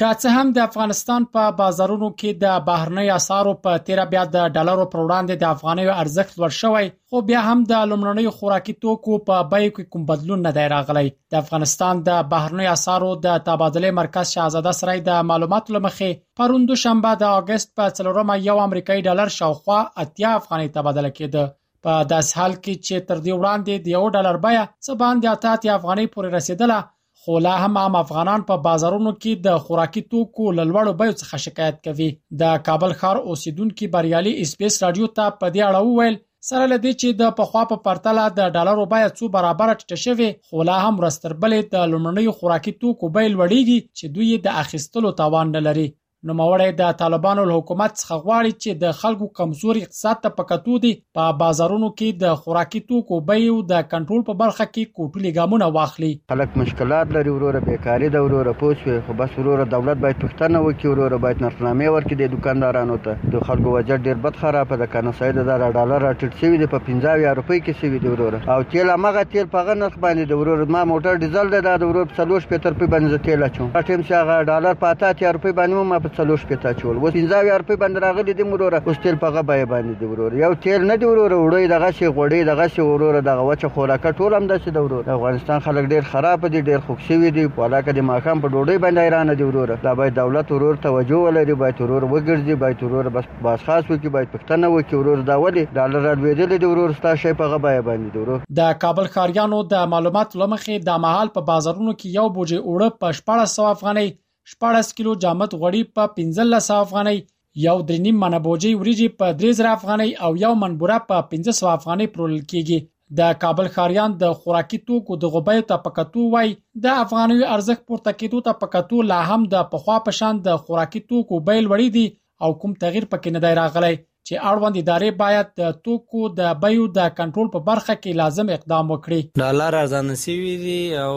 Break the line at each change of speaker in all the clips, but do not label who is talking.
که څه هم د افغانستان په بازارونو کې د بهرنۍ اسعارو په تیره بیا د ډالرو پر وړاندې د افغانیو ارزښت لوړ شوی خو بیا هم د لومړنۍ خوراکي توکو په بیو کې کوم بدلون نه دی راغلی د افغانستان د بهرنۍ اسعارو د تبادله مرکز شاهزاده سره د معلوماتو لمخې پرون دوشنبه د اگست په 4مه یو امریکایي ډالر شاوخوا 80 افغانۍ تبادله کېده په داس حال کې چې تر دې وړاندې د یو ډالر بیه څه باندې 80 افغانۍ پورې رسیدله خو لا هم عام افغانان په بازارونو کې د خوراکي توکو له لوړو بیو څخه شکایت کوي د کابل ښار اوسیدونکو بریالي اس بي اس رادیو ته په دې اړه وویل سره لدې چې د پخوا په پرتله د ډالرو بیه څو برابره ټیټه شوې خو لا هم ورځ تر بلې د لومړنیو خوراکي توکو بیې لوړیږي چې دوی د اخیستلو توان نه لري نوموړی د طالبانو له حکومت څخه غواړي چې د خلکو کمزوري اقتصاد ته په کتو دي په بازارونو کې د خوراکي توکو بیې د کنټرول په برخه کې کوټلي ګامونه واخلي.
خلک مشکلات لري وروره بیکاري ده وروره پوه شوې خو بس وروره دولت باید پوښتنه وکړي وروره باید نرخنامې ورکړي دې دوکاندارانو ته د خلکو وضعیت ډیر بد خراب ده کنه سید ده دا ډالر راټیټ شوي دي په پنځه اویا روپۍ کې شوي دي وروره او تیل همغه تیل په هغه نرخ باندې ده وروره زما موټر ډیزل ده دا ده وروره په څلور شپېته روپۍ باندې زه تیل اچوم. ټیم چې هغه ډالر په اته اتیا روپۍ باندې مو ما په څلور شپېته اچول اوس پنځه اویا روپۍ باندې راغلي دي وروره اوس تیل په هغه بیه باندې دي وروره یو تیل نه دي وروره وړۍ دغسې غوړۍ دغسې وروره دغه وچه خوراکه ټول همداسې ده وروره افغانستان خلک ډېر خراب دي ډېر خوږ شوي دي ولاکه د ماښام په ډوډۍ باندې حیرانه دي وروره دا باید دولت ورور توجه ولري باید ورور وګرځي باید ورور بس باز خاص وکړي باید پښتنه وکړي ورور دا ولې ډالر راډوېدلې دي ورور ستا شی په هغه بیه باندې دي ورور
د کابل ښاریانو د معلومات لمخې دا مهال په بازارونو کې یو بوجۍ اوړه په 1400 افغانۍ، 14 کیلو جامد غوړي په 1500 افغانۍ، یو درې نیم منه بوجۍ وریجې په 3000 افغانۍ او یو من بوره په 1500 افغانۍ پلورل کیږي. د کابل ښاریان د خوراکي توکو د غوبیو ته په کتو وایي، د افغانیو ارزښت پورته کېدو ته په کتو لا هم د پخوا په شان د خوراکي توکو بیې لوړې دي او کوم تغیر پکې نه دی راغلی. چې اړوند ادارې باید د توکو د بیو د کنټرول په برخه کې لازم اقدام وکړي.
ډالر ارزانه شوي دي او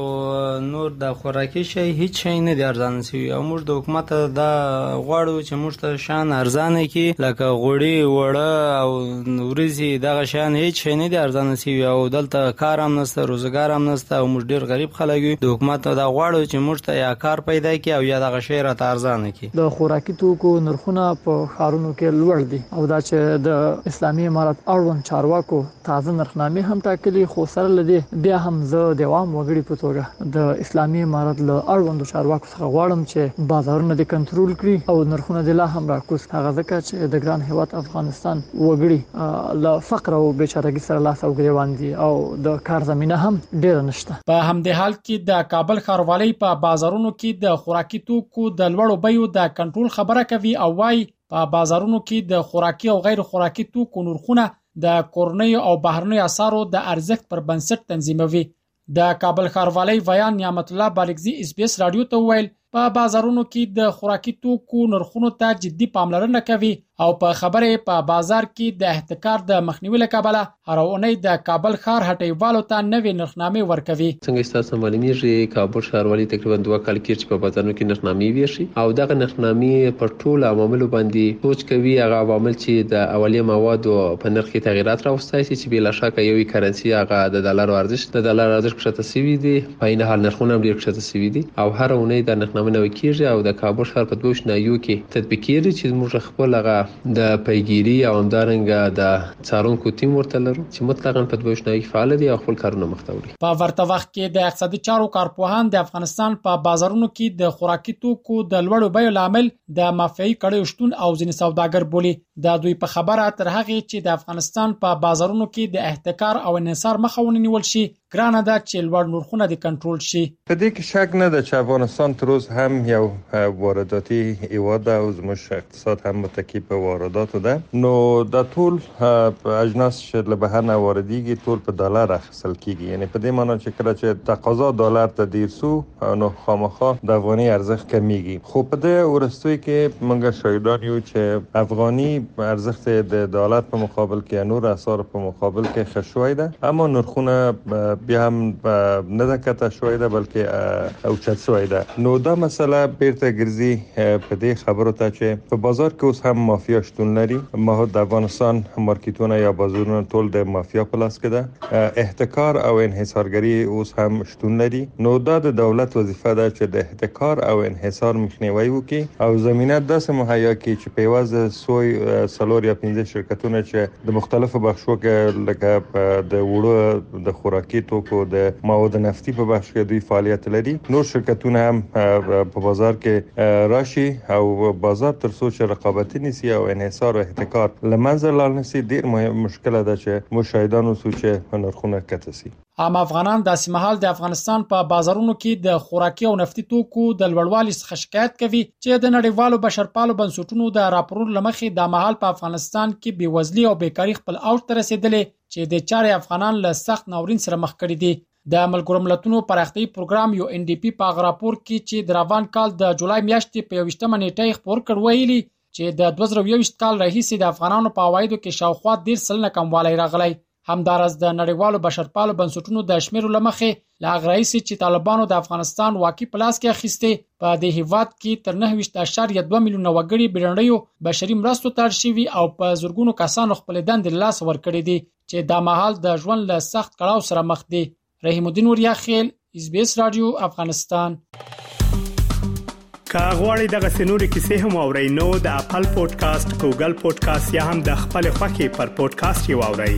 نور د خوراکي شی هیڅ شی نه دي ارزانه شوي او موږ د حکومت دا غواړو چې موږ ته شیان ارزانه کړي لکه غوړي، اوړه او وریجې دغه شیان هیڅ شی نه دي ارزانه شوي او دلته کار هم نشته روزګار هم نشته او موږ ډیر غریب خلک یو د حکومت دا غواړو چې موږ ته یا کار پیدا کړي او یا دغه شی راته ارزانه کړي.
د خوراکي توکو نرخونه په ښارونو کې لوړ دي او دا چې د اسلامي امارت اړوند چارواکو تازه نرخنامې هم ټاکلي خو سره له دې بیا هم زه د عام وګړي په توګه د اسلامي امارت له اړوندو چارواکو څخه غواړم چې بازارونه دې کنترول کړي او نرخونه دې لا هم راکوز کړي هغه ځکه چې د ګران هېواد افغانستان وګړي له فقر او بېچارګي سره لاس او ګرېوان دي او د کار زمینه هم ډېره نشته.
په همدې حال کې د کابل ښاروالۍ په بازارونو کې د خوراکي توکو د لوړو بیو د کنټرول خبره کوي او وايي په بازارونو کې د خوراکي او غیر خوراکي توکو نرخونه د کورنۍ او بهرنۍ اسارو د ارزښت پر بنسټ تنظیموي د کابل ښاروالۍ ویان نعمت الله بالکزي اس بي اس رادیو ته وویل په بازارونو کې د خوراکي توکو نرخونو ته جدي پاملرنه کوي او په خبره په بازار کې د احتکار د مخنیوي له کبله هر اونۍ د کابل ښار هټیوالو ته نوې نرخنامې ورکوي.
څنګه چې تاسو ته معلومیږي کابل ښاروالي تقریبا دوه کاله کیږي چې په بازارونو کې نرخنامې ویشي او دغه نرخنامې پر ټولو عواملو باندې سوچ کوي هغه عوامل چې د اولیه موادو په نرخ کې تغیرات راوستای شي چې بلا شکه یو یې کرنسي هغه د دالرو ارزش د دالر ارزش کښته شوي دي. په عین حال نرخونه هم ډیر کښته شوي دي او هره اونۍ دا نرخنامه نوې کیږي او د کابل ښار په دوو چنایو کې تطبیقیږي چې زموږ خپل هغه د پیګیري او همدارنګه د څارونکو تیم ورته لرو چې مطلقاً په دوو چنایو کې فعال دي او خپل کارونه مخته وړي.
په ورته وخت کې د اقتصادي چارو کارپوهان د افغانستان په بازارونو کې د خوراکي توکو د لوړو بیو لامل د مافیایي کړیو شتون او ځینې سوداګر بولي. د دوی په خبره تر هغې چې د افغانستان په بازارونو کې د احتکار او انحصار مخه ونه نیول شي، ګرانه ده چې لوړ نرخونه دې کنټرول شي.
په دې کې شک نه ده چې افغانستان تر اوس هم یو وارداتي هیواد ده او زموږ اقتصاد هم متکی په وارداتو ده نو دا ټول اجناس چې له بهرنه واردیږي ټول په ډالر اخیستل کیږي یعنی په دې معنی چې کله چې تقاضا ډالر ته ډیر سو نو خامخا د افغاني ارزښت کمیږي خو په دې ورستوي کې موږ شاهدان یو چې افغاني ارزښت د دولت په مقابل کې نور اسعار په مقابل کې خشوي ده اما نرخونه بیا هم نه ده کته شوي ده بلکې او چت شوي ده نو دا مسله بیرته ګرځي په دې خبرو ته چې په بازار کې اوس هم مافیا شتون لري ما د افغانستان مارکیټونه یا بازارونه ټول د مافیا په لاس کې ده احتکار او انحصارګری اوس هم شتون لري نو دا د دولت وظیفه ده چې د احتکار او انحصار مخنیوی وکړي او زمینه داسې مهیا کړي چې په یوه ځل سوی څلور یا پنځه شرکتونه چې د مختلفو بخشو کې لکه په د وړو د خوراکي توکو د مواد نفتي په بخش کې دوی فعالیت لري نور شرکتونه هم په بازار کې راشي او بازار تر څو چې رقابتي نسی او انحصار او احتکار لمنځه لاړ نسی ډیر مشکل ده چې مشاهدانو سوچه نرخونه کته سي
عام افغانان داسې مهال د افغانستان په بازارونو کې د خوراکي او نفتي توکو د لوړوالي څخه شکایت کوي چې د نړیوالو بشرپالو بنسټونو د راپورونو لمخې دا مهال په افغانستان کې بیوزلي او بیکاري خپل اوج ته رسیدلې چې د چارې افغانان له سخت ناورین سره مخ کړي دي د ملګرو ملتونو پراختیايي پروګرام یو ان ډي پي په هغه راپور کې چې د روان کال د جولای میاشتې په یوشتمه نیټه یې خپور کړ ویلي چې د 2021 کال راهیسې د افغانانو په عوایدو کې شاوخوا 13 سلنه کموالی راغلی همدارز د نړیوالو بشرپالو بنسټونو د شمیرو لمخې لا غرایسي چې طالبانو د افغانستان واکي پلاس کې اخیسته په دې هیواد کې تر 9.2 میلیونه وګړي بیرنړیو بشري مرستو تړ شوی او په زورګونو کسانو خپل دند لاس ورکړي دي چې د ماحول د ژوند له سخت کړهو سره مخ دي رحیم الدین وریا خیل اس بي اس رادیو افغانستان
که غواړئ دغه سنوري کیسې هم او رینو د خپل پودکاسټ ګوګل پودکاسټ یا هم د خپل خاكي پر پودکاسټ یو اورئ